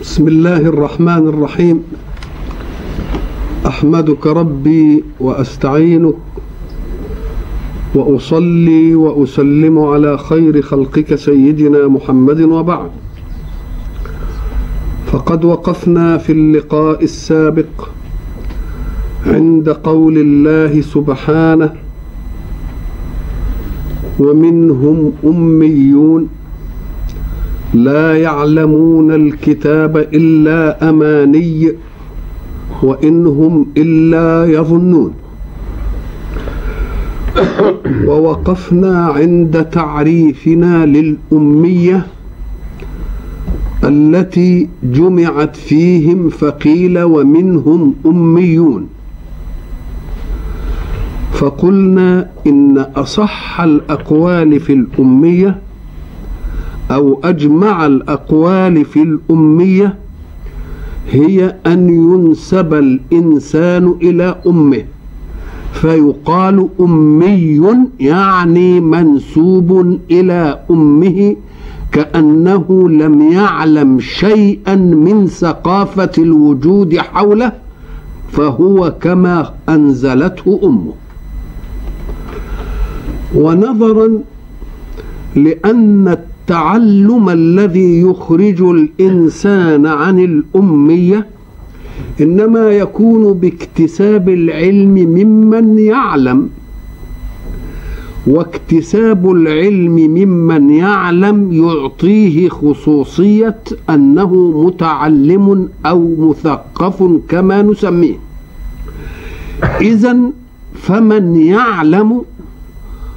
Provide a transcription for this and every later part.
بسم الله الرحمن الرحيم. أحمدك ربي وأستعينك وأصلي وأسلم على خير خلقك سيدنا محمد وبعد. فقد وقفنا في اللقاء السابق عند قول الله سبحانه ومنهم أميون لا يعلمون الكتاب إلا أماني وإن هم إلا يظنون. ووقفنا عند تعريفنا للأمية التي جمعت فيهم فقيل ومنهم أميون. فقلنا إن أصح الأقوال في الأمية أو أجمع الأقوال في الأمية هي أن ينسب الإنسان إلى أمه فيقال أمي يعني منسوب إلى أمه كأنه لم يعلم شيئا من ثقافة الوجود حوله فهو كما أنزلته أمه. ونظرا لأن التعلم الذي يخرج الإنسان عن الأمية إنما يكون باكتساب العلم ممن يعلم واكتساب العلم ممن يعلم يعطيه خصوصية أنه متعلم أو مثقف كما نسميه. اذا فمن يعلم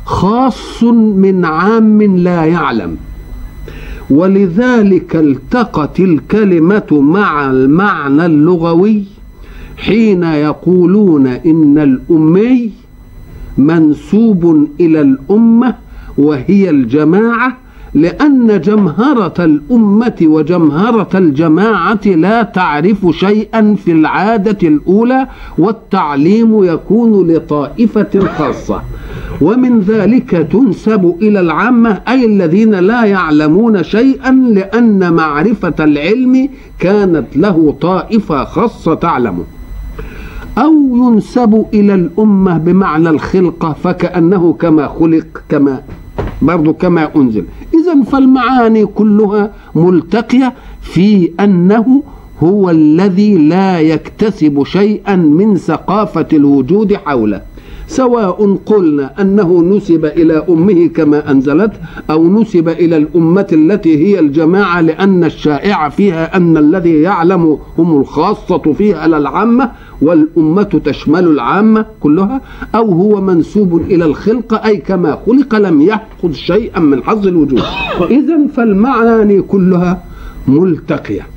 خاص من عام لا يعلم. ولذلك التقت الكلمة مع المعنى اللغوي حين يقولون إن الأمي منسوب إلى الأمة وهي الجماعة لأن جمهرة الأمة وجمهرة الجماعة لا تعرف شيئا في العادة الأولى والتعليم يكون لطائفة خاصة. ومن ذلك تنسب إلى العامة أي الذين لا يعلمون شيئا لأن معرفة العلم كانت له طائفة خاصة تعلمه أو ينسب إلى الأمة بمعنى الخلقة فكأنه كما خلق كما برضو كما أنزل. إذا فالمعاني كلها ملتقية في أنه هو الذي لا يكتسب شيئا من ثقافة الوجود حوله. سواء قلنا أنه نسب إلى أمه كما أنزلت أو نسب إلى الأمة التي هي الجماعة لأن الشائع فيها أن الذي يعلم هم الخاصة فيها للعامة والأمة تشمل العامة كلها أو هو منسوب إلى الخلقة أي كما خلق لم يأخذ شيئا من حظ الوجود. إذا فالمعاني كلها ملتقية.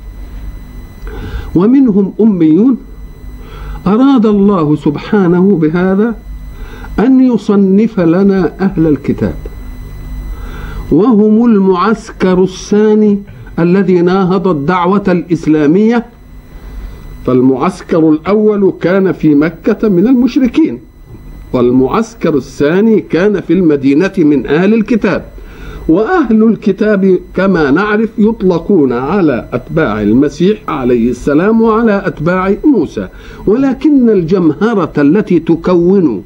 ومنهم أميون. أراد الله سبحانه بهذا أن يصنف لنا أهل الكتاب. وهم المعسكر الثاني الذي ناهض الدعوة الإسلامية. فالمعسكر الأول كان في مكة من المشركين. والمعسكر الثاني كان في المدينة من أهل الكتاب. وأهل الكتاب كما نعرف يطلقون على أتباع المسيح عليه السلام وعلى أتباع موسى. ولكن الجمهرة التي تكون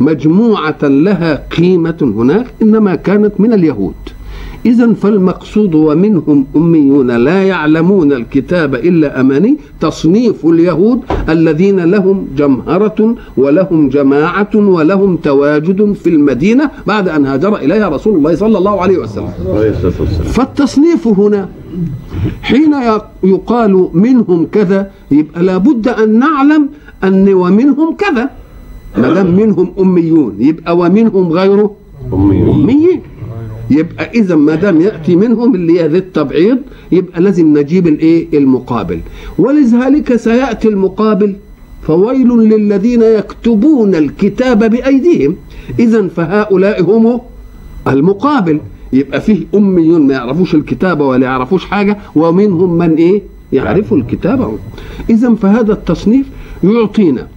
مجموعة لها قيمة هناك إنما كانت من اليهود. إذا فالمقصود ومنهم أميون لا يعلمون الكتاب إلا أماني تصنيف اليهود الذين لهم جمهرة ولهم جماعة ولهم تواجد في المدينة بعد أن هاجر إليها رسول الله صلى الله عليه وسلم. فالتصنيف هنا حين يقال منهم كذا يبقى لابد أن نعلم أن ومنهم كذا. ما دام منهم أميون يبقى ومنهم غيره؟ أميين. يبقى إذا ما دام يأتي منهم اللي هي ذي التبعيض يبقى لازم نجيب الإيه؟ المقابل. ولذلك سيأتي المقابل فويل للذين يكتبون الكتاب بأيديهم. إذا فهؤلاء هم المقابل. يبقى فيه أميون ما يعرفوش الكتابه ولا يعرفوش حاجة ومنهم من إيه؟ يعرفوا الكتابه إذا فهذا التصنيف يعطينا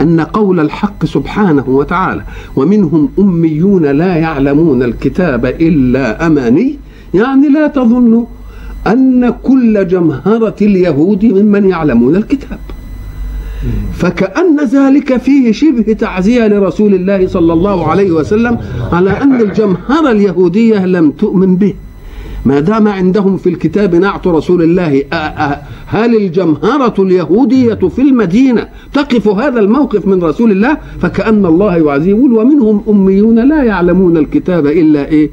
أن قول الحق سبحانه وتعالى ومنهم أميون لا يعلمون الكتاب إلا أماني يعني لا تظنوا أن كل جمهرة اليهود ممن يعلمون الكتاب. فكأن ذلك فيه شبه تعزية لرسول الله صلى الله عليه وسلم على أن الجمهرة اليهودية لم تؤمن به. ما دام عندهم في الكتاب نعت رسول الله هل الجمهرة اليهودية في المدينة تقف هذا الموقف من رسول الله؟ فكأن الله يعزيه ومنهم أميون لا يعلمون الكتاب إلا إيه؟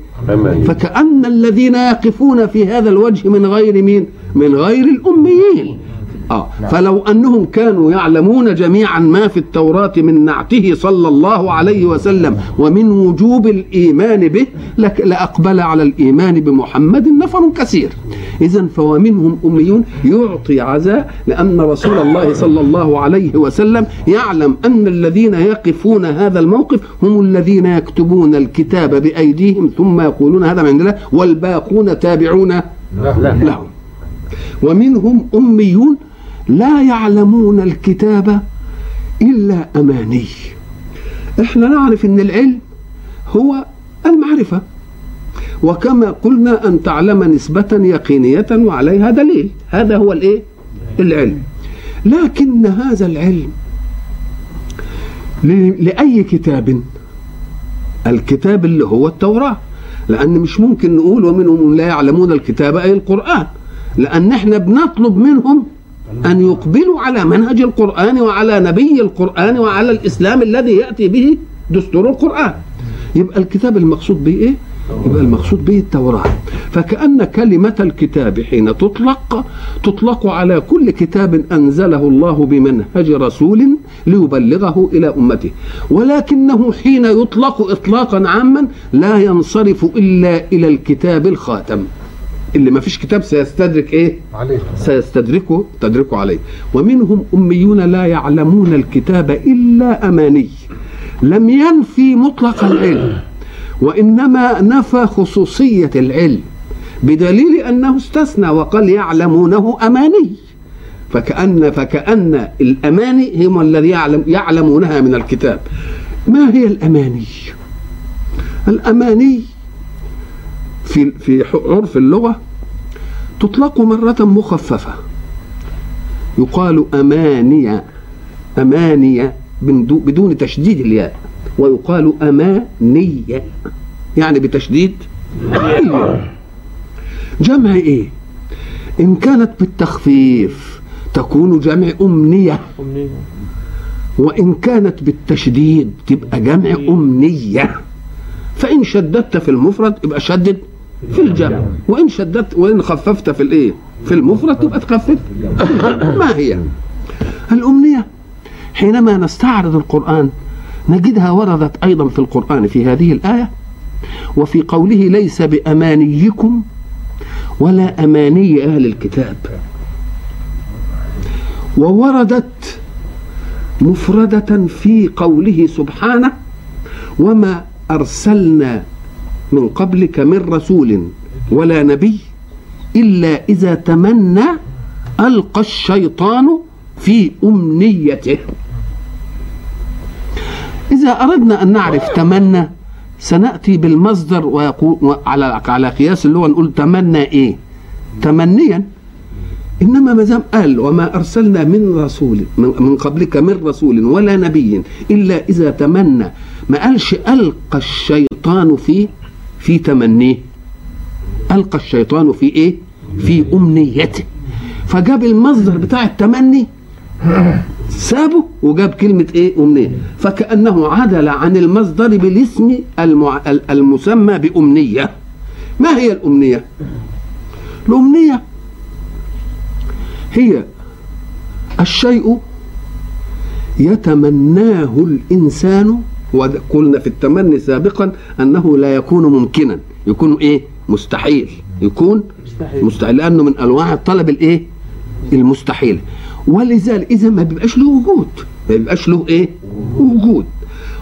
فكأن الذين يقفون في هذا الوجه من غير مين؟ من غير الأميين. آه. نعم. فلو أنهم كانوا يعلمون جميعا ما في التوراة من نعته صلى الله عليه وسلم ومن وجوب الإيمان به لأقبل على الإيمان بمحمد نفر كثير إذا فومنهم أميون يعطي عزاء لأن رسول الله صلى الله عليه وسلم يعلم أن الذين يقفون هذا الموقف هم الذين يكتبون الكتاب بأيديهم ثم يقولون هذا من عند الله والباقون تابعون لهم ومنهم أميون لا يعلمون الكتاب إلا أماني. إحنا نعرف إن العلم هو المعرفة. وكما قلنا أن تعلم نسبة يقينية وعليها دليل. هذا هو الإيه؟ العلم. لكن هذا العلم لأي كتاب؟ الكتاب اللي هو التوراة. لأن مش ممكن نقول ومنهم لا يعلمون الكتاب أي القرآن. لأن إحنا بنطلب منهم أن يقبلوا على منهج القرآن وعلى نبي القرآن وعلى الإسلام الذي يأتي به دستور القرآن. يبقى الكتاب المقصود به إيه؟ يبقى المقصود به التوراة. فكأن كلمة الكتاب حين تطلق تطلق على كل كتاب أنزله الله بمنهج رسول ليبلغه إلى أمته. ولكنه حين يطلق إطلاقا عاما لا ينصرف إلا إلى الكتاب الخاتم. اللي ما فيش كتاب سيستدرك إيه؟ عليه. سيستدركه تدركه عليه. ومنهم أميون لا يعلمون الكتاب إلا أماني. لم ينفي مطلق العلم وإنما نفى خصوصية العلم بدليل أنه استثنى وقال يعلمونه أماني. فكأن فكأن الأماني هم الذي يعلم يعلمونها من الكتاب. ما هي الأماني؟ الأماني في في عرف اللغة تطلق مرة مخففة. يقال أمانية أمانية بدون تشديد الياء ويقال أمانية يعني بتشديد جمع إيه؟ إن كانت بالتخفيف تكون جمع أمنية وإن كانت بالتشديد تبقى جمع أمنية. فإن شددت في المفرد يبقى شدد في الجمع. وإن شددت وإن خففت في الإيه؟ في المفرد تبقى تخفف. ما هي؟ الأمنية. حينما نستعرض القرآن نجدها وردت أيضا في القرآن في هذه الآية وفي قوله ليس بأمانيكم ولا أماني أهل الكتاب ووردت مفردة في قوله سبحانه وما أرسلنا من قبلك من رسول ولا نبي إلا إذا تمنى ألقى الشيطان في أمنيته إذا أردنا أن نعرف تمنى سنأتي بالمصدر ويقول على على قياس اللغة نقول تمنى إيه؟ تمنيا إنما ما دام قال وما أرسلنا من رسول من قبلك من رسول ولا نبي إلا إذا تمنى ما قالش ألقى الشيطان في في تمنيه ألقى الشيطان في إيه؟ في أمنيته. فجاب المصدر بتاع التمني سابه وجاب كلمة إيه؟ أمنية. فكأنه عدل عن المصدر بالاسم المع... المسمى بأمنية. ما هي الأمنية؟ الأمنية هي الشيء يتمناه الإنسان وقلنا في التمني سابقا أنه لا يكون ممكنا. يكون إيه؟ مستحيل. يكون مستحيل, مستحيل. لأنه من أنواع الطلب الإيه؟ المستحيل. ولذلك اذا ما بيبقاش له وجود. ما بيبقاش له إيه؟ وجود.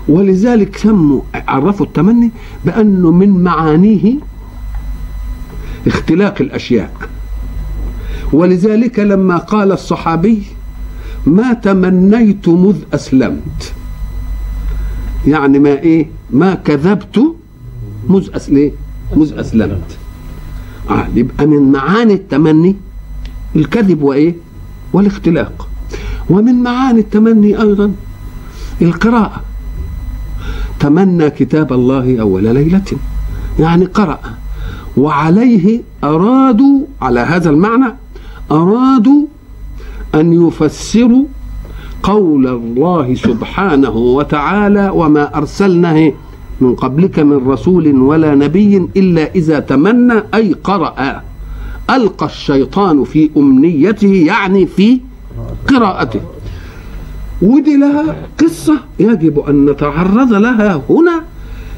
ولذلك سموا عرفوا التمني بأنه من معانيه اختلاق الأشياء. ولذلك لما قال الصحابي ما تمنيت مذ أسلمت. يعني ما إيه؟ ما كذبت مذ ليه؟ مذ أسلمت. آه يبقى من معاني التمني الكذب وإيه؟ والاختلاق. ومن معاني التمني أيضا القراءة. تمنى كتاب الله أول ليلة. يعني قرأ. وعليه أرادوا على هذا المعنى أرادوا أن يفسروا قول الله سبحانه وتعالى وما ارسلنا من قبلك من رسول ولا نبي إلا إذا تمنى أي قرأ. ألقى الشيطان في أمنيته يعني في قراءته. ودي لها قصة يجب أن نتعرض لها هنا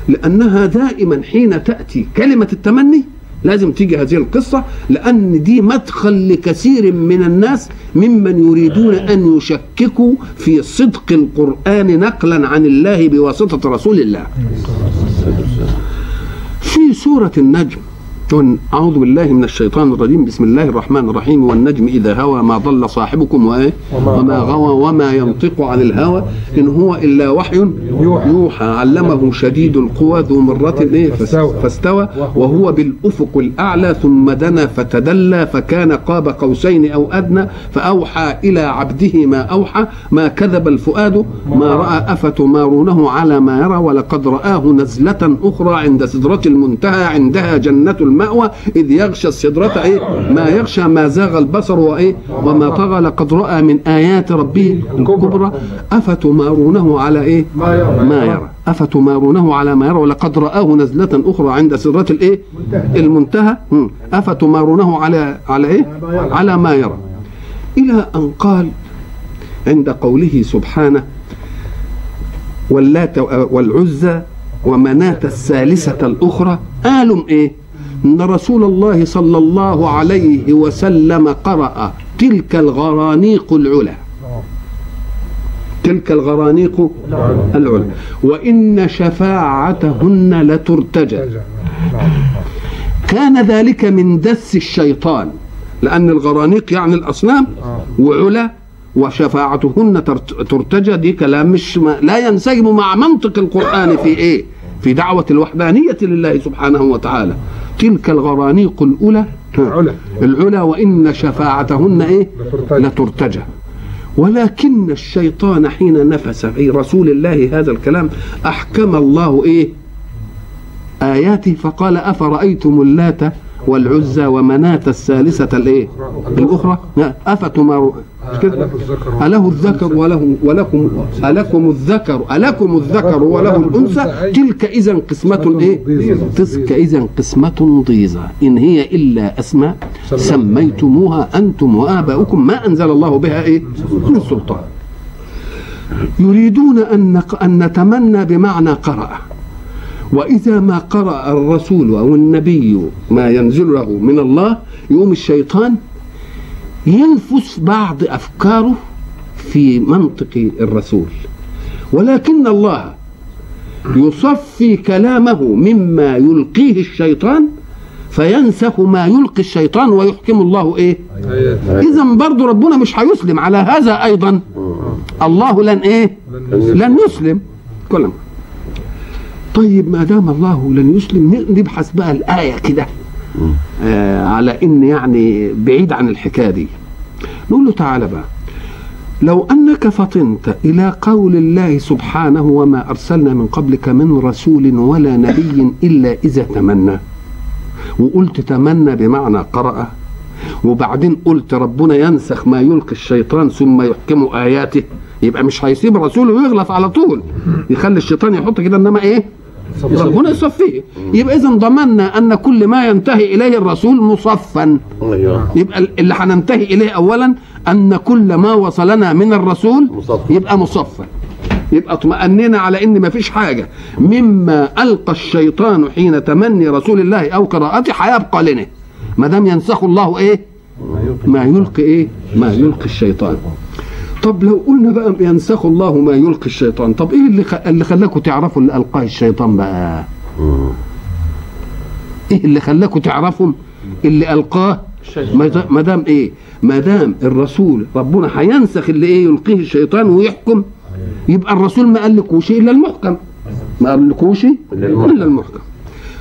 لأنها دائما حين تأتي كلمة التمني. لازم تيجي هذه القصة لأن دي مدخل لكثير من الناس ممن يريدون أن يشككوا في صدق القرآن نقلا عن الله بواسطة رسول الله. في سورة النجم أعوذ بالله من الشيطان الرجيم. بسم الله الرحمن الرحيم. والنجم إذا هوى ما ضل صاحبكم وإيه وما غوى. وما ينطق عن الهوى. إن هو إلا وحي يوحى. علمه شديد القوى ذو مرة. إيه فاستوى. وهو. بالأفق الأعلى. ثم دنا فتدلى فكان قاب قوسين أو أدنى. فأوحى إلى عبده ما أوحى. ما كذب الفؤاد. ما رأى. أفتمارونه على ما يرى. ولقد رآه نزلة أخرى عند سدرة المنتهى. عندها جنة المأوى إذ يغشى السدرة إيه ما يغشى ما زاغ البصر وإيه وما طغى لقد رأى من آيات ربه الكبرى. أفتمارونه على إيه؟ ما يرى. أفتمارونه على ما يرى ولقد رآه نزلة أخرى عند سدرة الإيه؟ المنتهى. أفتمارونه على على إيه؟ على ما يرى. إلى أن قال عند قوله سبحانه واللات والعزى ومناة الثالثة الأخرى. قالوا إيه؟ إن رسول الله صلى الله عليه وسلم قرأ تلك الغرانيق العلا تلك الغرانيق العلا وإن شفاعتهن لترتجى. كان ذلك من دس الشيطان لأن الغرانيق يعني الأصنام وعلا وشفاعتهن ترتجى. دي كلام مش لا ينسجم مع منطق القرآن في إيه؟ في دعوة الوحدانية لله سبحانه وتعالى. تلك الغرانيق الأولى العلا. العلا وإن شفاعتهن إيه؟ لترتجى. ولكن الشيطان حين نفس في رسول الله هذا الكلام أحكم الله إيه؟ آياته فقال أفرأيتم اللات والعزى ومناة الثالثة الإيه؟ الأخرى؟ أفتمارون أله الذكر وله ولكم ألكم الذكر ألكم الذكر وله الأنثى. تلك إذا قسمة إيه؟ تلك إذا قسمة ضيزى إن هي إلا أسماء سميتموها. أنتم وآباؤكم ما أنزل الله بها إيه؟ من سلطان. يريدون أن أن نتمنى بمعنى قرأ. وإذا ما قرأ الرسول أو النبي ما ينزل له من الله يقوم الشيطان ينفس بعض أفكاره في منطق الرسول. ولكن الله يصفي كلامه مما يلقيه الشيطان فينسخ ما يلقي الشيطان ويحكم الله إيه؟ اذا برضه ربنا مش هيسلم. على هذا أيضا الله لن إيه؟ لن يسلم. كلام. طيب ما دام الله لن يسلم نبحث بقى الآية كده. آه على إن يعني بعيد عن الحكاية دي. نقول له تعالى بقى. لو أنك فطنت إلى قول الله سبحانه وما أرسلنا من قبلك من رسول ولا نبي إلا إذا تمنى. وقلت تمنى بمعنى قرأ. وبعدين قلت ربنا ينسخ ما يلقي الشيطان ثم يحكم آياته. يبقى مش هيسيب الرسول ويغلط على طول. يخلي الشيطان يحط كده إنما إيه؟ ربنا يصفيه يبقى إذا ضمننا أن كل ما ينتهي إليه الرسول مصفا يبقى اللي هننتهي إليه اولا أن كل ما وصلنا من الرسول يبقى مصفا يبقى اطمأننا على إن ما فيش حاجة. مما ألقى الشيطان حين تمني رسول الله أو قراءته هيبقى لنا. ما دام ينسخ الله إيه؟ ما يلقي إيه؟ ما يلقي الشيطان. طب لو قلنا بقى ينسخ الله ما يلقي الشيطان طب إيه اللي. اللي خلاكم تعرفوا اللي القاه الشيطان بقى؟ إيه اللي خلاكم تعرفوا اللي ألقاه؟ ما دام إيه؟ ما دام الرسول ربنا هينسخ اللي إيه يلقيه الشيطان ويحكم. يبقى الرسول ما قالكوش إلا المحكم. ما قالكوش إلا المحكم.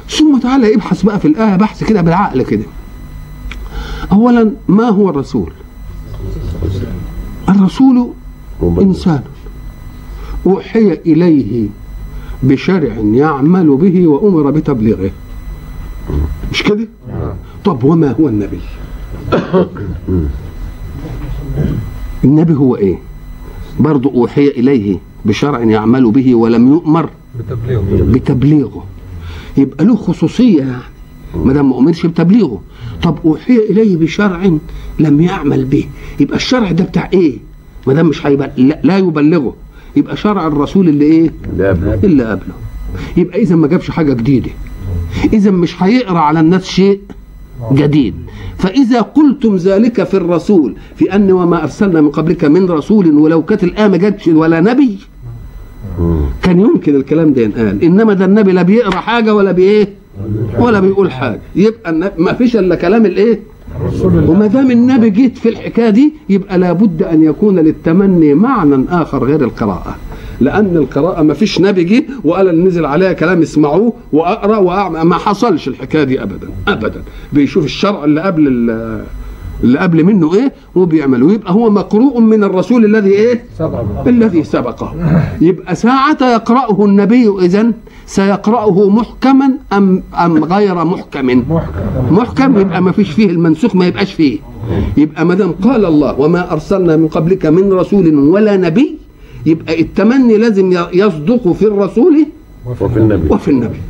ثم تعالى ابحث بقى في الآية بحث كده بالعقل كده. أولا ما هو الرسول؟ الرسول إنسان أوحي إليه بشرع يعمل به وأمر بتبليغه مش كده؟ طب وما هو النبي؟ النبي هو إيه؟ برضه أوحي إليه بشرع يعمل به ولم يؤمر بتبليغه بتبليغه يبقى له خصوصية يعني ما دام ما أمرش بتبليغه طب أوحي إليه بشرع لم يعمل به. يبقى الشرع ده بتاع إيه؟ ما دام مش هيبقى لا, لا يبلغه. يبقى شرع الرسول اللي إيه؟ لا قبله. اللي قبله. يبقى إذا ما جابش حاجة جديدة. إذا مش هيقرأ على الناس شيء جديد. فإذا قلتم ذلك في الرسول في أن وما أرسلنا من قبلك من رسول ولو كانت الآية ما جاتش ولا نبي. كان يمكن الكلام ده ينقال. إنما ده النبي لا بيقرأ حاجة ولا بإيه؟ ولا بيقول حاجة. يبقى ما فيش إلا كلام الإيه؟ وما دام النبي جيت في الحكاية دي يبقى لابد أن يكون للتمني معنى آخر غير القراءة. لأن القراءة ما فيش نبي جه وقال نزل عليها كلام اسمعوه وأقرأ وأعمل. ما حصلش الحكاية دي ابدا ابدا. بيشوف الشرع اللي قبل اللي قبل منه إيه؟ وبيعمله يبقى هو مقروء من الرسول الذي إيه؟ الذي سبقه. يبقى ساعة يقرأه النبي إذن سيقرأه محكما أم أم غير محكم؟ محكم. محكم. يبقى ما فيش فيه المنسوخ ما يبقاش فيه. يبقى ما دام قال الله وما أرسلنا من قبلك من رسول ولا نبي يبقى التمني لازم يصدق في الرسول وفي النبي. وفي النبي.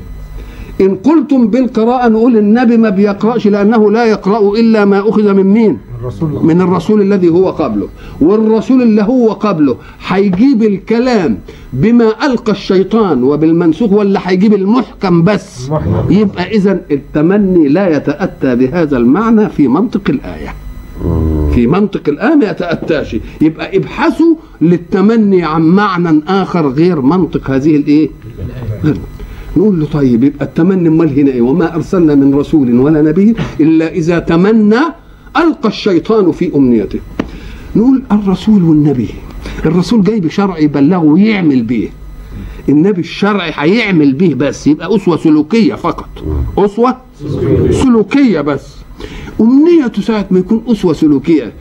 إن قلتم بالقراءة نقول النبي ما بيقرأش لأنه لا يقرأ إلا ما أخذ من مين؟ الرسول. من الرسول الذي هو قبله. والرسول اللي هو قبله هيجيب الكلام بما ألقى الشيطان وبالمنسوخ ولا هيجيب المحكم بس؟ محكم. يبقى إذا التمني لا يتأتى بهذا المعنى في منطق الآية. في منطق الآية ما يتأتاش. يبقى ابحثوا للتمني عن معنى آخر غير منطق هذه الإيه؟ غير نقول له طيب يبقى التمني امال هنا إيه؟ وما أرسلنا من رسول ولا نبي إلا إذا تمنى ألقى الشيطان في أمنيته. نقول الرسول والنبي الرسول جاي بشرع يبلغه ويعمل بيه النبي الشرعي هيعمل به بس يبقى أسوة سلوكية فقط. أسوة سلوكية بس. أمنيته ساعة ما يكون أسوة سلوكية.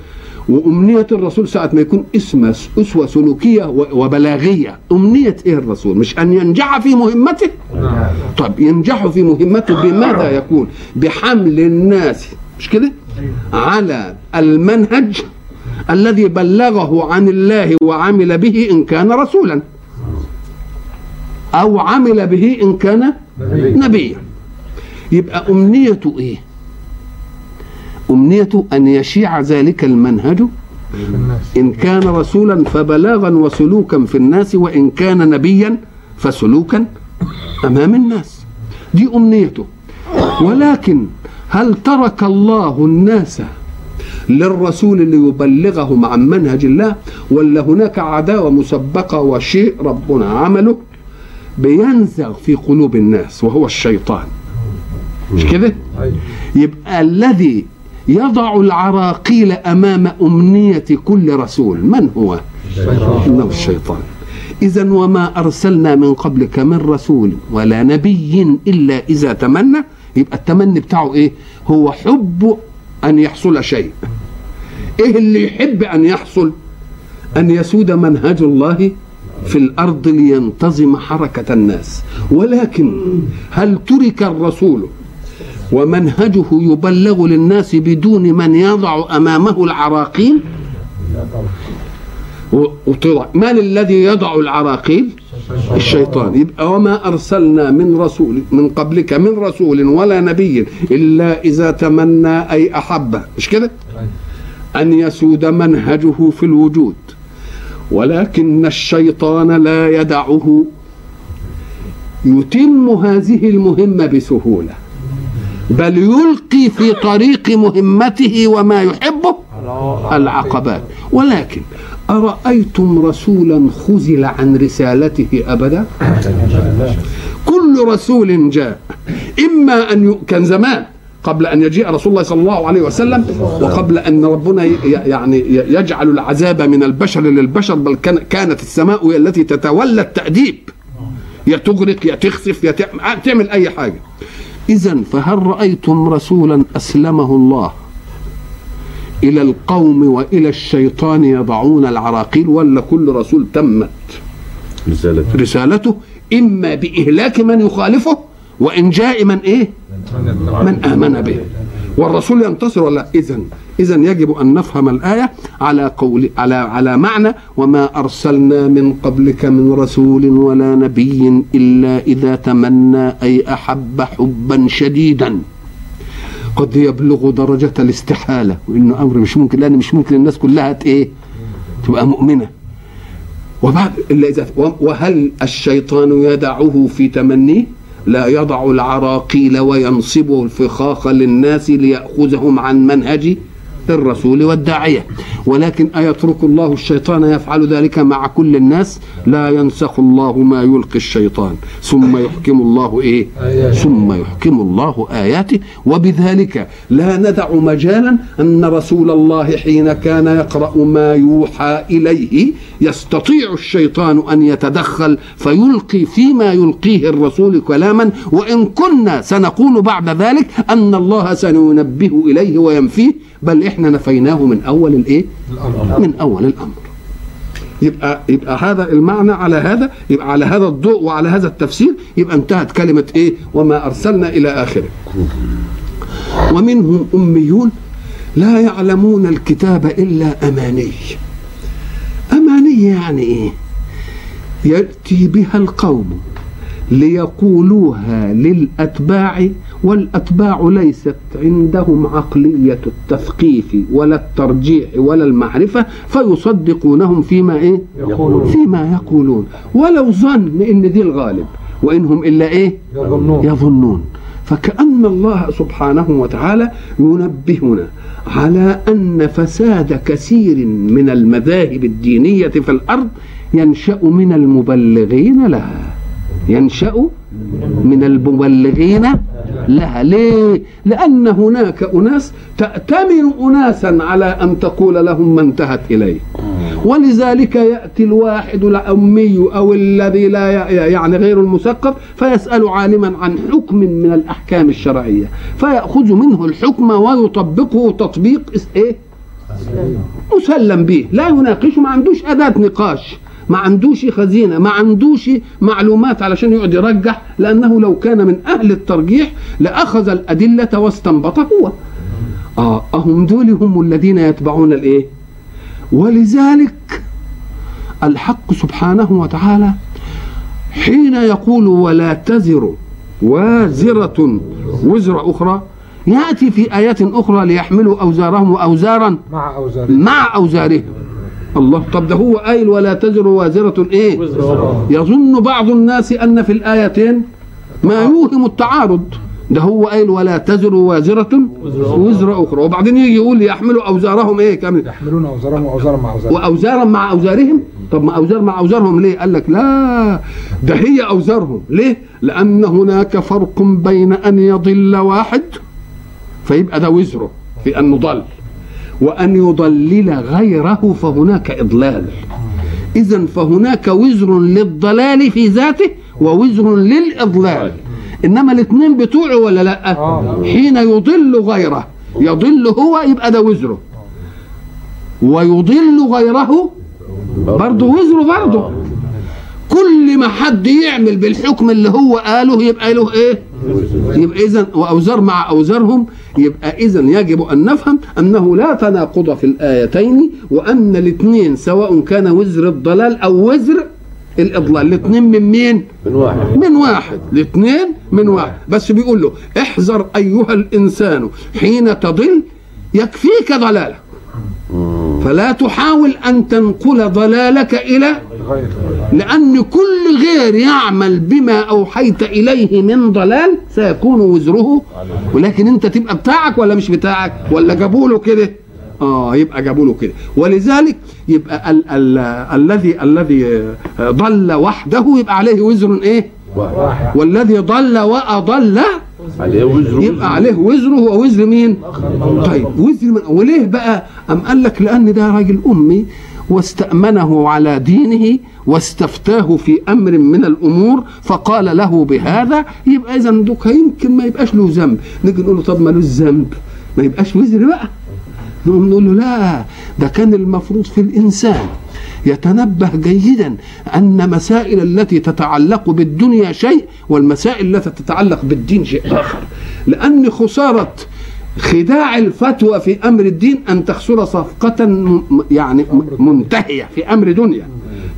وأمنية الرسول ساعة ما يكون اسمه أسوة سلوكية وبلاغية. أمنية إيه الرسول؟ مش أن ينجح في مهمته؟ نعم. طب ينجح في مهمته بماذا يكون؟ بحمل الناس. مش كده؟ على المنهج الذي بلغه عن الله وعمل به إن كان رسولا. أو عمل به إن كان نبيا. يبقى أمنيته إيه؟ امنيته أن يشيع ذلك المنهج إن كان رسولا فبلاغا وسلوكا في الناس وإن كان نبيا فسلوكا أمام الناس دي أمنيته ولكن هل ترك الله الناس للرسول ليبلغهم عن منهج الله ولا هناك عداوة مسبقة وشيء ربنا عمله بينزغ في قلوب الناس وهو الشيطان مش كده؟ أيوة. يبقى الذي يضع العراقيل أمام أمنية كل رسول من هو؟ إنه الشيطان اذا وما أرسلنا من قبلك من رسول ولا نبي إلا إذا تمنى يبقى التمني بتاعه إيه؟ هو حب أن يحصل شيء إيه اللي يحب أن يحصل؟ أن يسود منهج الله في الأرض لينتظم حركة الناس ولكن هل ترك الرسول ومنهجه يبلغ للناس بدون من يضع أمامه العراقيل؟ وطلع. من الذي يضع العراقيل؟ الشيطان. يبقى وما أرسلنا من رسول من قبلك من رسول ولا نبي إلا إذا تمنى أي أحب. مش كده؟ أن يسود منهجه في الوجود. ولكن الشيطان لا يدعه. يتم هذه المهمة بسهولة. بل يلقي في طريق مهمته وما يحبه العقبات. ولكن أرأيتم رسولا خزل عن رسالته أبدا؟ كل رسول جاء إما أن ي... كان زمان قبل أن يجيء رسول الله صلى الله عليه وسلم وقبل أن ربنا. يعني يجعل العذاب من البشر للبشر بل كان... كانت السماء هي التي تتولى التأديب. يا تغرق يا تخسف يا تعمل أي حاجة. إذا فهل رأيتم رسولا أسلمه الله إلى القوم وإلى الشيطان يضعون العراقيل ولا كل رسول تمت رسالته. رسالته؟ إما بإهلاك من يخالفه وإنجاء من إيه؟ من آمن به. والرسول ينتصر ولا؟ إذا إذا يجب أن نفهم الآية على قول على على معنى وما أرسلنا من قبلك من رسول ولا نبي إلا إذا تمنى أي أحب حبا شديدا. قد يبلغ درجة الاستحالة. وإنه أمر مش ممكن لأن مش ممكن الناس كلها إيه؟ تبقى مؤمنة. وبعد إلا إذا وهل الشيطان يدعه في تمنيه؟ لا يضع العراقيل وينصب الفخاخ للناس ليأخذهم عن منهج الرسول والداعية. ولكن أيترك الله الشيطان يفعل ذلك مع كل الناس؟ لا ينسخ الله ما يلقي الشيطان. ثم يحكم الله إيه؟ ثم يحكم الله آياته. وبذلك لا ندع مجالا أن رسول الله حين كان يقرأ ما يوحى إليه يستطيع الشيطان أن يتدخل فيلقي فيما يلقيه الرسول كلاما. وإن كنا سنقول بعد ذلك أن الله سينبه إليه وينفيه. بل إحنا نفيناه من أول الإيه؟ من أول الأمر. يبقى يبقى هذا المعنى على هذا يبقى على هذا الضوء وعلى هذا التفسير يبقى انتهت كلمة إيه؟ وما أرسلنا إلى آخره. ومنهم أميون لا يعلمون الكتاب إلا أماني. أماني يعني إيه؟ يأتي بها القوم. ليقولوها للأتباع والأتباع ليست عندهم عقلية التثقيف ولا الترجيح ولا المعرفة فيصدقونهم فيما إيه؟ يقولون. فيما يقولون. ولو ظن إن دي الغالب وإنهم إلا إيه؟ يظنون. يظنون. فكأن الله سبحانه وتعالى ينبهنا على أن فساد كثير من المذاهب الدينية في الأرض ينشأ من المبلغين لها. ينشأ من المبلغين لها. ليه؟ لأن هناك أناس تأتمن أناسا على أن تقول لهم ما انتهت إليه. ولذلك يأتي الواحد الأمي أو الذي لا يعني غير المثقف فيسأل عالما عن حكم من الأحكام الشرعية. فيأخذ منه الحكم ويطبقه تطبيق إيه؟ مسلم به. لا يناقشه ما عندوش أداة نقاش. ما عندوش خزينة ما عندوش معلومات علشان يقعد يرجح لأنه لو كان من أهل الترجيح لأخذ الأدلة واستنبط هو. آه أهم دول هم الذين يتبعون الإيه؟ ولذلك الحق سبحانه وتعالى حين يقول ولا تزر وازرة وزر أخرى يأتي في آيات أخرى ليحملوا أوزارهم وأوزارا مع أوزارهم. مع أوزارهم. الله. طب ده هو قايل ولا تزر وازرة إيه؟ يظن بعض الناس أن في الآيتين ما يوهم التعارض. ده هو قايل ولا تزر وازرة؟ وزر أخرى. وبعدين يجي يقول يحملوا أوزارهم إيه؟ كامل. يحملون أوزارهم وأوزارا مع أوزارهم. واوزارا مع أوزارهم؟ طب ما أوزار مع أوزارهم ليه؟ قال لك لا ده هي أوزارهم. ليه؟ لأن هناك فرق بين أن يضل واحد فيبقى ده وزره في انه ضل. وأن يضلل غيره فهناك إضلال. اذا فهناك وزر للضلال في ذاته ووزر للإضلال. إنما الاثنين بتوعه ولا لأ؟ آه. حين يضل غيره يضل هو يبقى ده وزره. ويضل غيره برضه وزره برضه. كل ما حد يعمل بالحكم اللي هو قاله يبقى له إيه؟ يبقى اذا وأوزار مع أوزارهم يبقى اذا يجب أن نفهم أنه لا تناقض في الآيتين وأن الاثنين سواء كان وزر الضلال أو وزر الإضلال. الاثنين من مين؟ من واحد. من واحد. الاثنين من واحد. بس بيقول له احذر أيها الإنسان حين تضل يكفيك ضلالك. فلا تحاول أن تنقل ضلالك إلى لأن كل غير يعمل بما أوحيت إليه من ضلال سيكون وزره. ولكن أنت تبقى بتاعك ولا مش بتاعك؟ ولا جابوا له كده؟ آه يبقى جابوا له كده. ولذلك يبقى ال ال الذي الذي ضل وحده يبقى عليه وزر إيه؟ واحد. والذي ضل وأضل عليه وزر يبقى عليه وزره ووزر مين؟ طيب وزر من وليه بقى؟ أم قال لك لأن ده راجل أمي واستأمنه على دينه واستفتاه في أمر من الأمور فقال له بهذا يبقى إذا دوك يمكن ما يبقاش له ذنب. نيجي نقول له طب مالوش ذنب ما يبقاش وزر بقى. نقوم نقول له لا ده كان المفروض في الإنسان. يتنبه جيدا أن مسائل التي تتعلق بالدنيا شيء والمسائل التي تتعلق بالدين شيء آخر. لأن خسارة خداع الفتوى في أمر الدين أن تخسر صفقة م- يعني م- منتهية في أمر دنيا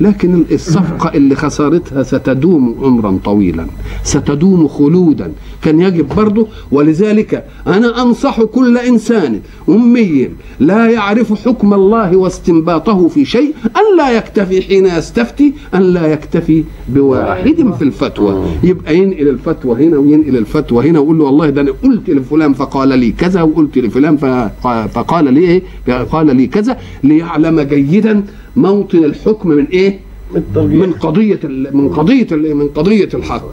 لكن الصفقة اللي خسارتها ستدوم عمرا طويلا ستدوم خلودا. كان يجب برضه ولذلك أنا أنصح كل إنسان أمي لا يعرف حكم الله واستنباطه في شيء أن لا يكتفي حين يستفتي أن لا يكتفي بواحد في الفتوى. يبقى ينقل الفتوى هنا وينقل الفتوى هنا ويقول له والله ده أنا قلت لفلان فقال لي كذا وقلت لفلان فق- فقال لي إيه؟ قال لي كذا ليعلم جيدا موطن الحكم من إيه؟ من قضية ال- من قضية ال- من قضية الحق.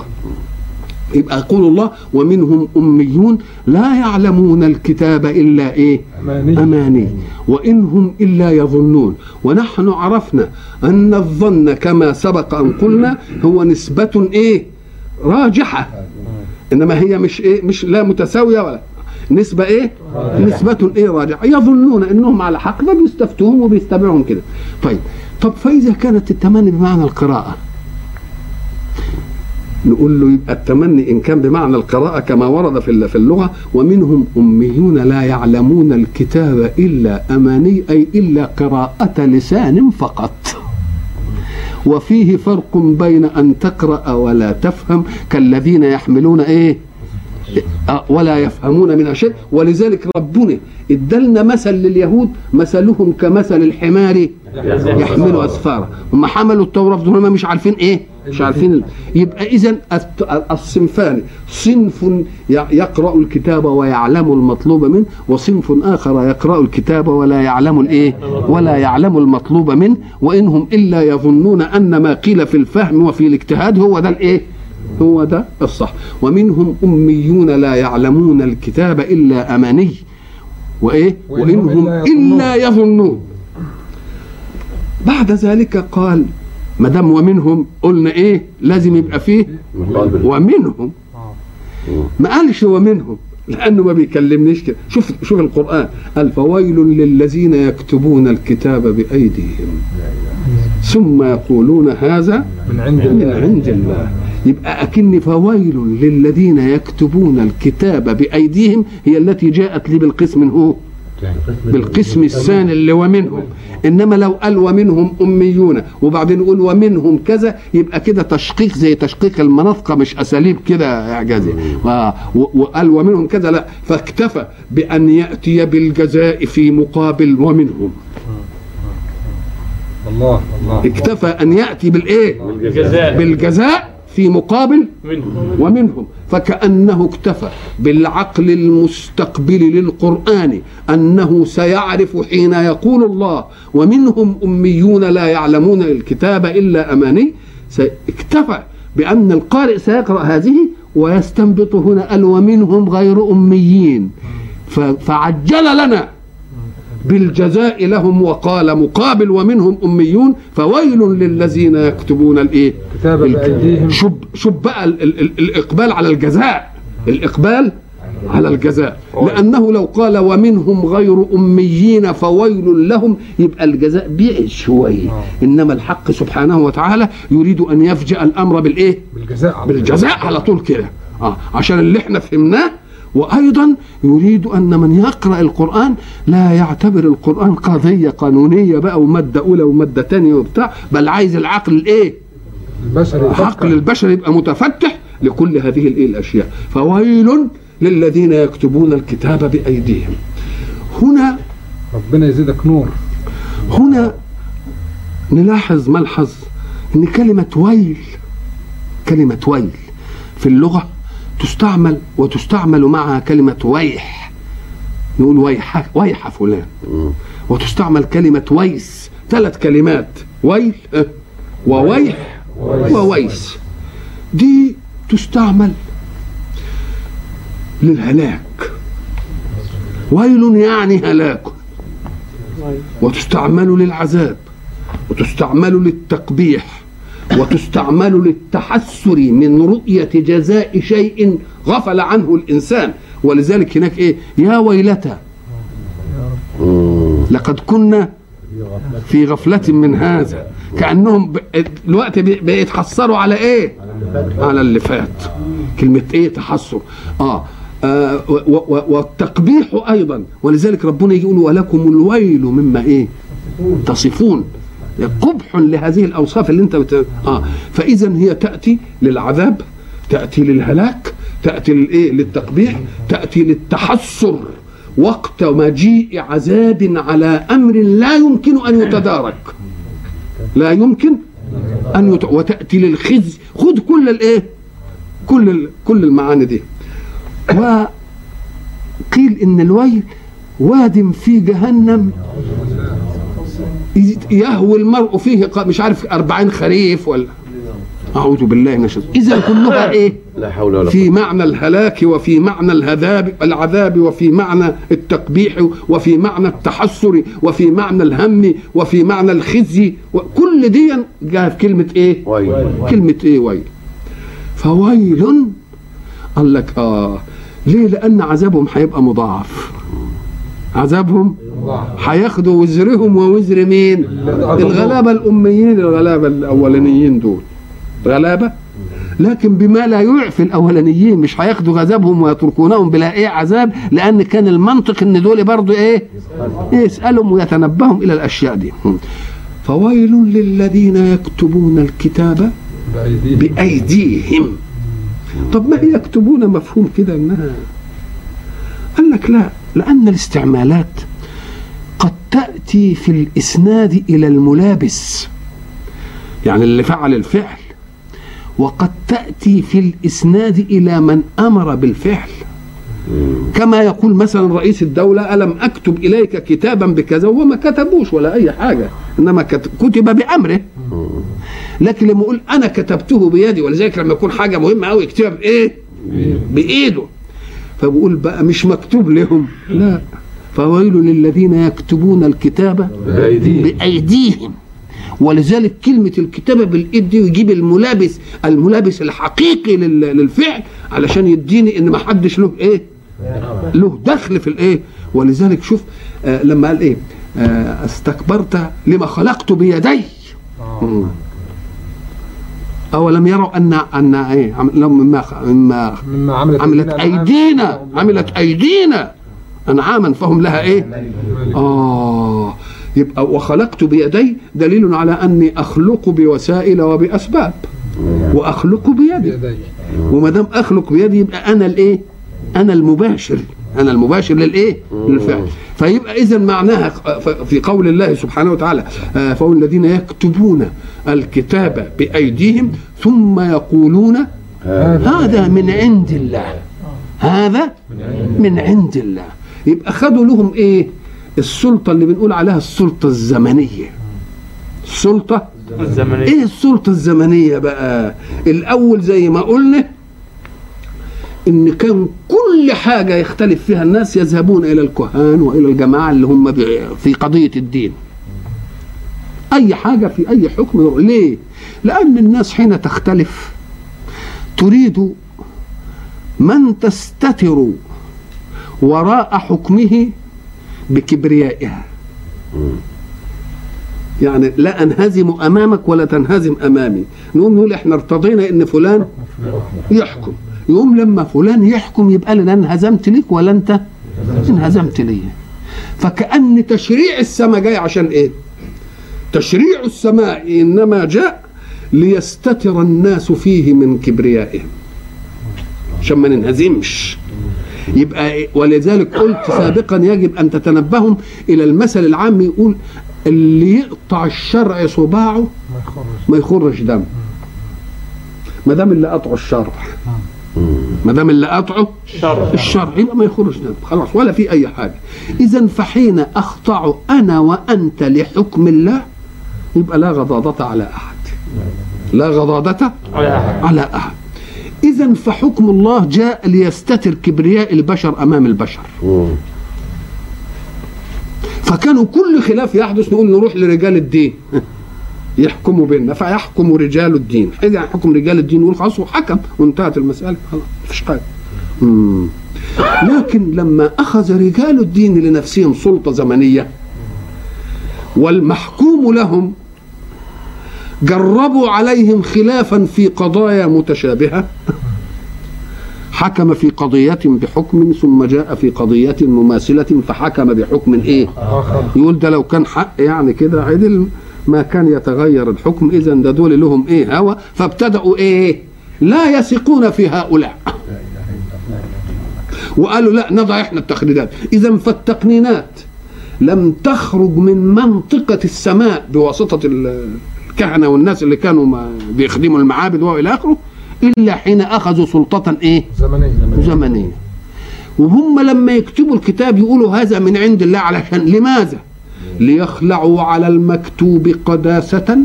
يبقى يقول الله ومنهم أميون لا يعلمون الكتاب إلا إيه؟ أماني. أماني. وإن هم إلا يظنون. ونحن عرفنا أن الظن كما سبق أن قلنا هو نسبة إيه؟ راجحة. إنما هي مش إيه؟ مش لا متساوية ولا. نسبة إيه؟ نسبة إيه راجحة يظنون إنهم على حق فبيستفتوهم وبيتبعهم كده. طيب طب فإذا كانت التمني بمعنى القراءة. نقول له يبقى التمني إن كان بمعنى القراءة كما ورد في في اللغة ومنهم أميون لا يعلمون الكتاب إلا أماني أي إلا قراءة لسان فقط. وفيه فرق بين أن تقرأ ولا تفهم كالذين يحملون آه، ولا يفهمون منها شيء ولذلك ربنا ادلنا مثل لليهود مثلهم كمثل الحمار يحمل اسفارا هم حملوا التوراة في هم مش عارفين إيه؟ مش عارفين يبقى اذا الصنفان صنف يقرأ الكتاب ويعلم المطلوب منه وصنف آخر يقرأ الكتاب ولا يعلم الإيه؟ ولا يعلم المطلوب منه وإنهم إلا يظنون أن ما قيل في الفهم وفي الاجتهاد هو ده الإيه؟ هو ده الصح. ومنهم أميون لا يعلمون الكتاب إلا أماني. وإيه؟ وإنهم إلا الا يظنون. بعد ذلك قال ما دام ومنهم قلنا إيه؟ لازم يبقى فيه ومنهم. ما قالش ومنهم لأنه ما بيكلمنيش كده. شوف شوف القرآن. قال فويل للذين يكتبون الكتاب بأيديهم. ثم يقولون هذا من عند من الله. عند الله. يبقى أكن فويل للذين يكتبون الكتاب بأيديهم هي التي جاءت لي بالقسم من هو بالقسم الثاني اللي ومنهم إنما لو قال ومنهم أميون وبعدين يقول ومنهم كذا يبقى كده تشقيق زي تشقيق المناطق مش أساليب كده و- وقال ومنهم كذا لا. فاكتفى بأن يأتي بالجزاء في مقابل ومنهم. الله الله. اكتفى أن يأتي بالإيه؟ الجزاء بالجزاء. في مقابل منهم. ومنهم. فكأنه اكتفى بالعقل المستقبل للقرآن أنه سيعرف حين يقول الله ومنهم أميون لا يعلمون الكتاب إلا أماني. اكتفى بأن القارئ سيقرأ هذه ويستنبط هنا قال ومنهم غير أميين. فعجل لنا. بالجزاء لهم وقال مقابل ومنهم أميون فويل للذين يكتبون الإيه؟ شوف شوف بقى ال ال ال الإقبال على الجزاء. الإقبال على الجزاء. لأنه لو قال ومنهم غير أميين فويل لهم يبقى الجزاء بعد شوية إنما الحق سبحانه وتعالى يريد أن يفجأ الأمر بالإيه؟ بالجزاء على بالجزاء على طول كده. آه عشان اللي إحنا فهمناه وأيضا يريد أن من يقرأ القرآن لا يعتبر القرآن قضية قانونية بقى ومادة أولى ومادة ثانية وبتاع بل عايز العقل الايه البشر عقل البشر يبقى متفتح لكل هذه الايه الأشياء. فويل للذين يكتبون الكتاب بأيديهم. هنا ربنا يزيدك نور. هنا نلاحظ ملحظ إن كلمة ويل كلمة ويل في اللغة تستعمل وتستعمل معها كلمة ويح. نقول ويح ويح فلان. وتستعمل كلمة ويس. ثلاث كلمات. ويل آه، وويح وويس. دي تستعمل للهلاك. ويل يعني هلاك. وتستعمل للعذاب. وتستعمل للتقبيح. وتستعمل للتحسر من رؤية جزاء شيء غفل عنه الإنسان. ولذلك هناك إيه؟ يا ويلتى. لقد كنا في غفلة من هذا. كأنهم الوقت بي- بيتحسروا على إيه؟ على اللي فات. كلمة إيه؟ تحسر. آه. آه، والتقبيح أيضا. ولذلك ربنا يقول ولكم الويل مما إيه؟ تصفون. قبح لهذه الأوصاف اللي انت بت... آه. فاذا هي تأتي للعذاب تأتي للهلاك تأتي للايه للتقبيح تأتي للتحسر وقت مجيء عذاب على أمر لا يمكن أن يتدارك. لا يمكن أن يت... وتأتي للخزي خذ كل الايه كل ال... كل المعاني دي. وقيل إن الويل واد في جهنم. يهوي المرء فيه مش عارف أربعين خريف ولا أعوذ بالله من الشيطان. إذا كلها إيه؟ لا حول ولا في معنى الهلاك وفي معنى الهذاب العذاب وفي معنى التقبيح وفي معنى التحسر وفي معنى الهم وفي معنى الخزي وكل دي جاء في كلمة إيه؟ ويل. كلمة إيه ويل؟ فويل. قال لك آه ليه؟ لأن عذابهم هيبقى مضاعف. عذابهم هياخدوا وزرهم ووزر مين؟ الغلابة الأميين الغلابة الأولانيين دول. غلابة؟ لكن بما لا يعفي الأولانيين مش هياخدوا غذابهم ويتركونهم بلا إيه عذاب لأن كان المنطق إن دول برضو إيه؟ يسألهم ويتنبههم إلى الأشياء دي. فويل للذين يكتبون الكتاب بأيديهم. طب ما هي يكتبون مفهوم كده إنها؟ قال لك لا. لأن الاستعمالات قد تأتي في الإسناد إلى الملابس يعني اللي فعل الفعل وقد تأتي في الإسناد إلى من أمر بالفعل. كما يقول مثلا رئيس الدولة ألم أكتب إليك كتابا بكذا وهو ما كتبوش ولا أي حاجة إنما كت- كتب بأمره. لكن لما يقول أنا كتبته بيدي ولذلك لما يكون حاجة مهمة أوي يكتبها بإيه؟ بإيده. فبقول بقى مش مكتوب لهم. لا. فويل للذين يكتبون الكتاب بأيديهم. بأيديهم. ولذلك كلمة الكتابة بالإيد دي يجيب الملابس الملابس الحقيقي لل- للفعل علشان يديني إن ما حدش له إيه؟ له دخل في الإيه؟ ولذلك شوف آه لما قال إيه؟ آه أستكبرت لما خلقت بيدي. مم. أولم يروا أن أن إيه مما مما مما عملت عملت أيدينا عملت أيدينا أنعاما فهم لها إيه؟ آه يبقى وخلقت بيدي دليل على أني أخلق بوسائل وبأسباب. وأخلق بيدي. وما دام أخلق بيدي يبقى أنا الإيه؟ أنا المباشر. أنا المباشر للإيه؟ للفعل. فيبقى إذا معناها في قول الله سبحانه وتعالى آه، فهم الذين يكتبون الكتاب بأيديهم ثم يقولون هذا من عند الله. هذا من عند الله. يبقى خدوا لهم إيه؟ السلطة اللي بنقول عليها السلطة الزمنية. السلطة الزمنية. إيه السلطة الزمنية بقى؟ الأول زي ما قلنا إن كان كل حاجة يختلف فيها الناس يذهبون إلى الكهان وإلى الجماعة اللي هم في قضية الدين. أي حاجة في أي حكم. ليه؟ لأن الناس حين تختلف تريد من تستتر وراء حكمه بكبريائها. يعني لا أنهزم أمامك ولا تنهزم أمامي. نقوم نقول إحنا ارتضينا إن فلان يحكم. يقوم لما فلان يحكم يبقى لا انهزمت ليك ولا أنت؟ انهزمت لي فكأن تشريع السماء جاي عشان إيه؟ تشريع السماء إنما جاء ليستتر الناس فيه من كبريائهم. عشان ما ننهزمش. يبقى إيه؟ ولذلك قلت سابقا يجب أن تتنبهوا إلى المثل العام يقول اللي يقطع الشرع صباعه ما يخرج دم. ما دام اللي قطعه الشرع. ما دام اللي قطعه شر. الشرع يبقى ما يخرج خلاص ولا في أي حاجة. اذا فحين اخضع أنا وأنت لحكم الله يبقى لا غضاضة على أحد. لا غضاضة على أحد. على أحد. إذا فحكم الله جاء ليستتر كبرياء البشر أمام البشر. فكانوا كل خلاف يحدث نقول نروح لرجال الدين. يحكموا بيننا فيحكم رجال الدين. إذا يحكم رجال الدين يقول خلاص وحكم وانتهت المسألة خلاص مفيش حاجة. مم. لكن لما أخذ رجال الدين لنفسهم سلطة زمنية والمحكوم لهم جربوا عليهم خلافا في قضايا متشابهة حكم في قضية بحكم ثم جاء في قضية مماثلة فحكم بحكم إيه؟ يقول ده لو كان حق يعني كده عدل. ما كان يتغير الحكم إذا ده دول لهم إيه هوى فابتدأوا إيه لا يثقون في هؤلاء. وقالوا لا نضع إحنا التخليدات إذا فالتقنينات لم تخرج من منطقة السماء بواسطة ال- الكهنة والناس اللي كانوا بيخدموا المعابد وإلى آخره إلا حين أخذوا سلطة إيه؟ زمنية. زمنية. وهم لما يكتبوا الكتاب يقولوا هذا من عند الله علشان لماذا؟ ليخلعوا على المكتوب قداسة.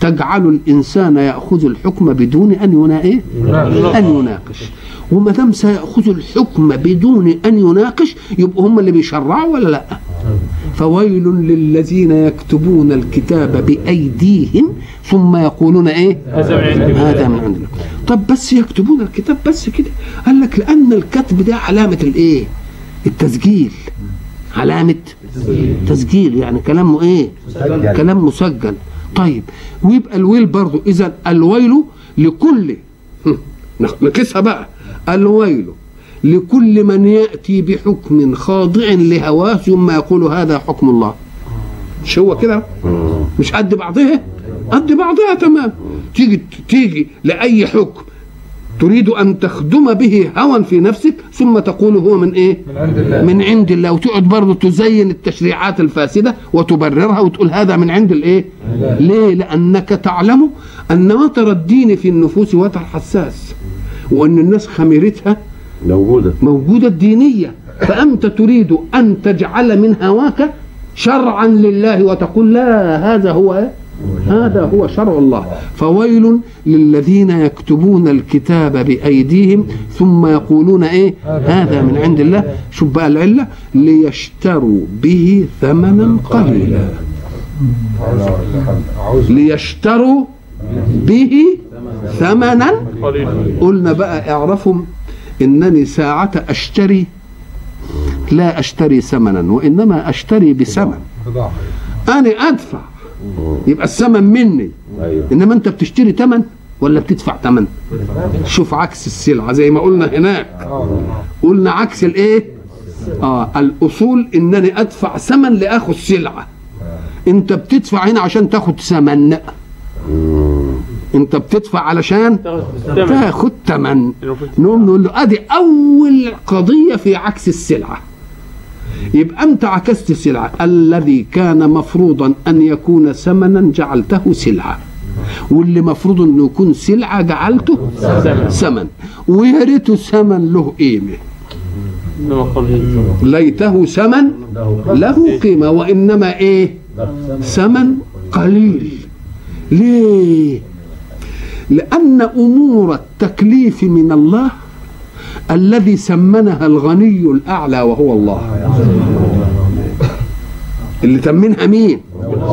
تجعل الإنسان يأخذ الحكم بدون أن ينا إيه؟ أن يناقش. وما دام سيأخذ الحكم بدون أن يناقش يبقوا هم اللي بيشرعوا ولا لأ؟ فويل للذين يكتبون الكتاب بأيديهم ثم يقولون إيه؟ هذا من عند الله. طب بس يكتبون الكتاب بس كده. قال لك لأن الكتب ده علامة الإيه؟ التسجيل. علامة تسجيل يعني كلامه إيه؟ كلام مسجل. طيب ويبقى الويل برضو اذا الويل لكل هم، نقيسها بقى. الويل لكل من يأتي بحكم خاضع لهواه ثم يقول هذا حكم الله. مش هو كده؟ مش قد بعضها؟ قد بعضها تمام. تيجي تيجي لأي حكم. تريد أن تخدم به هوى في نفسك ثم تقول هو من إيه؟ من عند الله. من عند الله. وتقعد برضه تزين التشريعات الفاسدة وتبررها وتقول هذا من عند الإيه؟ ليه؟ لأنك تعلم أن وتر الدين في النفوس وتر حساس وأن الناس خميرتها موجودة. موجودة الدينية فأنت تريد أن تجعل من هواك شرعا لله وتقول لا هذا هو إيه؟ هذا هو شرع الله. فويل للذين يكتبون الكتاب بأيديهم ثم يقولون إيه؟ هذا من عند الله. شوف بقى العلة ليشتروا به ثمنا قليلا. ليشتروا به ثمنا قلنا بقى اعرفهم إنني ساعة أشتري لا أشتري ثمنا وإنما أشتري بثمن. أنا أدفع. يبقى الثمن مني. أيوه. إنما أنت بتشتري ثمن ولا بتدفع ثمن؟ شوف عكس السلعة زي ما قلنا هناك. آه. قلنا عكس الإيه؟ آه الأصول إنني أدفع ثمن لآخذ سلعة. أنت بتدفع هنا عشان تاخد ثمن. أنت بتدفع علشان تاخد ثمن. نقوم نقول له أدي أول قضية في عكس السلعة. يبقى أنت عكست السلعه الذي كان مفروضا أن يكون ثمنا جعلته سلعة. واللي مفروض إنه يكون سلعة جعلته ثمن. ريته ثمن له قيمة. ليته ثمن له قيمة. وإنما إيه؟ ثمن قليل. ليه؟ لأن أمور التكليف من الله الذي سمنها الغني الأعلى وهو الله. اللي تمنها مين؟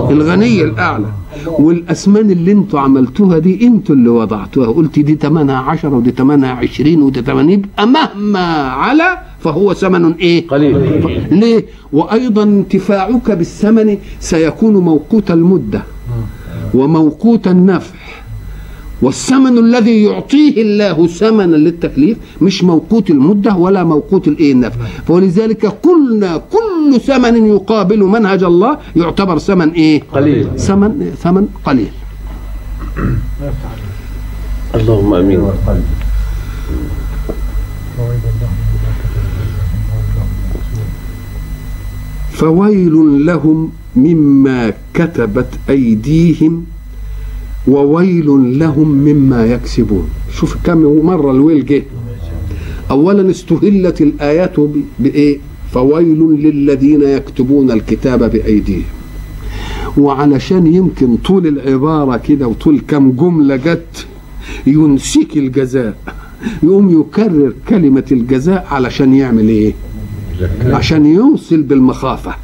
الغني الأعلى. والاسمان اللي أنتوا عملتوها دي أنتوا اللي وضعتوها. قلت دي ثمنها عشرة ودي ثمنها عشرين ودي ثمنها يبقى مهما على فهو ثمن إيه؟ قليل. ليه؟ وأيضا انتفاعك بالثمن سيكون موقوت المدة وموقوت النفع والثمن الذي يعطيه الله ثمنا للتكليف مش موقوت المدة ولا موقوت الايه النفع. فولذلك قلنا كل ثمن يقابل منهج الله يعتبر ثمن إيه؟ قليل. ثمن ثمن قليل. اللهم آمين. فويل لهم مما كتبت أيديهم وويل لهم مما يكسبون. شوف كم مرة الويل جه. اولا استهلت الآيات ب- بإيه؟ فويل للذين يكتبون الكتاب بأيديهم. وعلشان يمكن طول العبارة كده وطول كم جملة جت ينسيك الجزاء. يقوم يكرر كلمة الجزاء علشان يعمل إيه؟ عشان يوصل بالمخافة.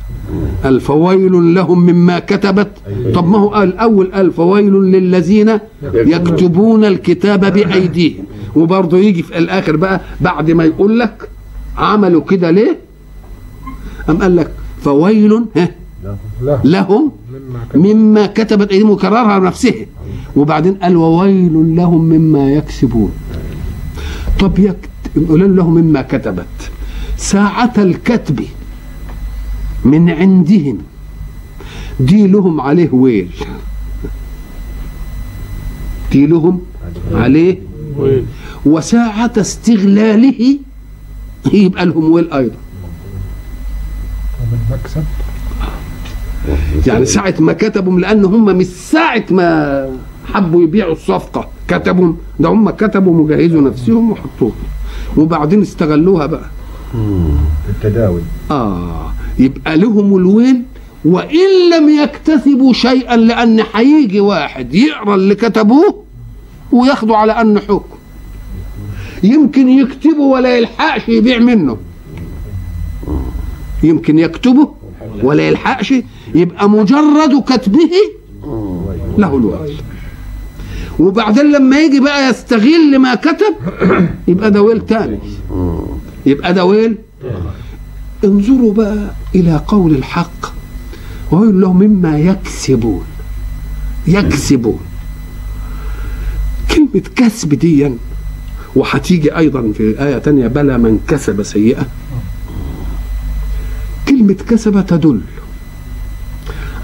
قال فويل لهم مما كتبت. طب ما هو قال أول قال فويل للذين يكتبون. الكتاب بأيديهم. وبرضه يجي في الآخر بقى بعد ما يقول لك عملوا كده ليه؟ أم قال لك فويل ها؟ لهم مما كتبت. أيديهم وكررها نفسه وبعدين قال وويل لهم مما يكسبون. طب. يقول لهم مما كتبت. ساعة الكتب من عندهم. دي لهم عليه ويل. دي لهم عليه ويل. وساعة استغلاله يبقى لهم ويل أيضا. يعني ساعة ما كتبوا لأن هم مش ساعة ما حبوا يبيعوا الصفقة. كتبوا ده هم كتبوا مجهزوا نفسهم وحطوها وبعدين استغلوها بقى. التداول آه. يبقى لهم الويل وإن لم يكتسبوا شيئا لأن هيجي واحد يقرأ اللي كتبوه وياخدوا على أنه حكم. يمكن يكتبه ولا يلحقش يبيع منه. يمكن يكتبه ولا يلحقش يبقى مجرد كتبه له الويل وبعدين لما يجي بقى يستغل ما كتب يبقى ده ويل تاني. يبقى ده ويل انظروا بقى إلى قول الحق. ويقول له مما يكسبون. يكسبون. كلمة كسب دي وهتيجي أيضا في آية تانية بلى من كسب سيئة. كلمة كسب تدل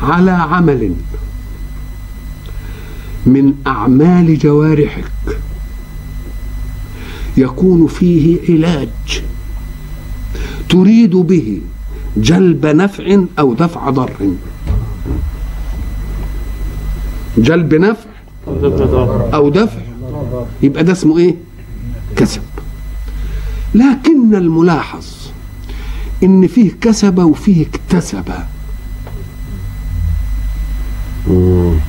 على عمل من أعمال جوارحك. يكون فيه علاج. تريد به جلب نفع أو دفع ضر جلب نفع أو دفع يبقى ده اسمه إيه؟ كسب لكن الملاحظ إن فيه كسب وفيه اكتسب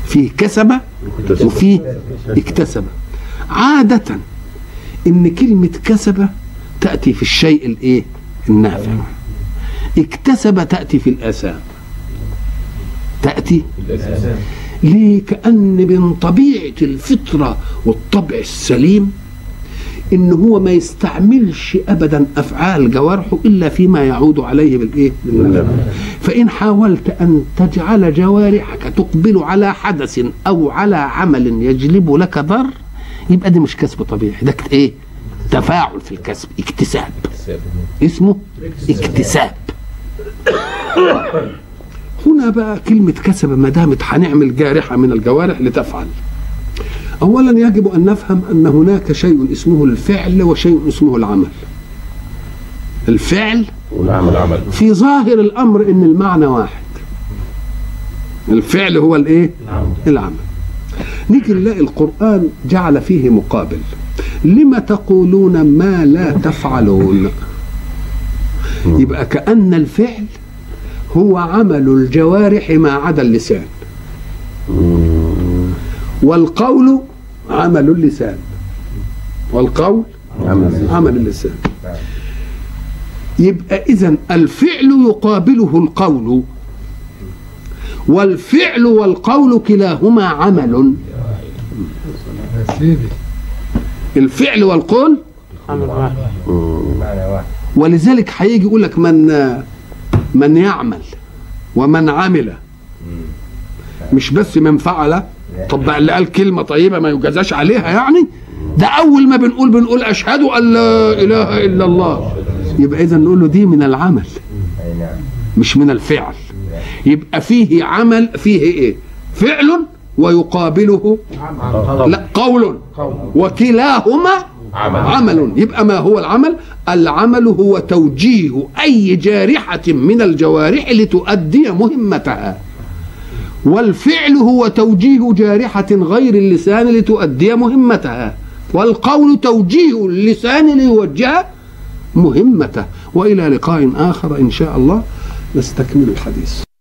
فيه كسب وفيه اكتسب عادة إن كلمة كسب تأتي في الشيء الإيه؟ النافع اكتسب تأتي في الآثام تأتي ليه كأن من طبيعة الفطرة والطبع السليم إن هو ما يستعملش أبدا أفعال جوارحه إلا فيما يعود عليه بالإيه؟ فإن حاولت أن تجعل جوارحك تقبل على حدث أو على عمل يجلب لك ضر يبقى دي مش كسب طبيعي ده إيه؟ تفاعل في الكسب. اكتساب. اسمه اكتساب. هنا بقى كلمة كسب ما دامت هنعمل جارحة من الجوارح لتفعل. أولا يجب أن نفهم أن هناك شيء اسمه الفعل وشيء اسمه العمل. الفعل والعمل عمل في ظاهر الأمر أن المعنى واحد. الفعل هو الإيه؟ العمل. نيجي نلاقي القرآن جعل فيه مقابل. لما تقولون ما لا تفعلون؟ يبقى كأن الفعل هو عمل الجوارح ما عدا اللسان. والقول عمل اللسان. والقول عمل عمل اللسان. يبقى إذا الفعل يقابله القول. والفعل والقول كلاهما عمل. يا سيدي. الفعل والقول؟ ولذلك هيجي يقول لك من من يعمل ومن عمل. مش بس من فعل. طب بقى اللي قال كلمة طيبة ما يجازاش عليها يعني؟ ده أول ما بنقول بنقول أشهد أن لا إله إلا الله. يبقى اذا نقول له دي من العمل نعم. مش من الفعل. يبقى فيه عمل فيه إيه؟ فعل ويقابله؟ لا قول. وكلاهما عمل. عمل. يبقى ما هو العمل؟ العمل هو توجيه أي جارحة من الجوارح لتؤدي مهمتها. والفعل هو توجيه جارحة غير اللسان لتؤدي مهمتها. والقول توجيه اللسان ليوجه مهمته. وإلى لقاء آخر إن شاء الله. نستكمل الحديث.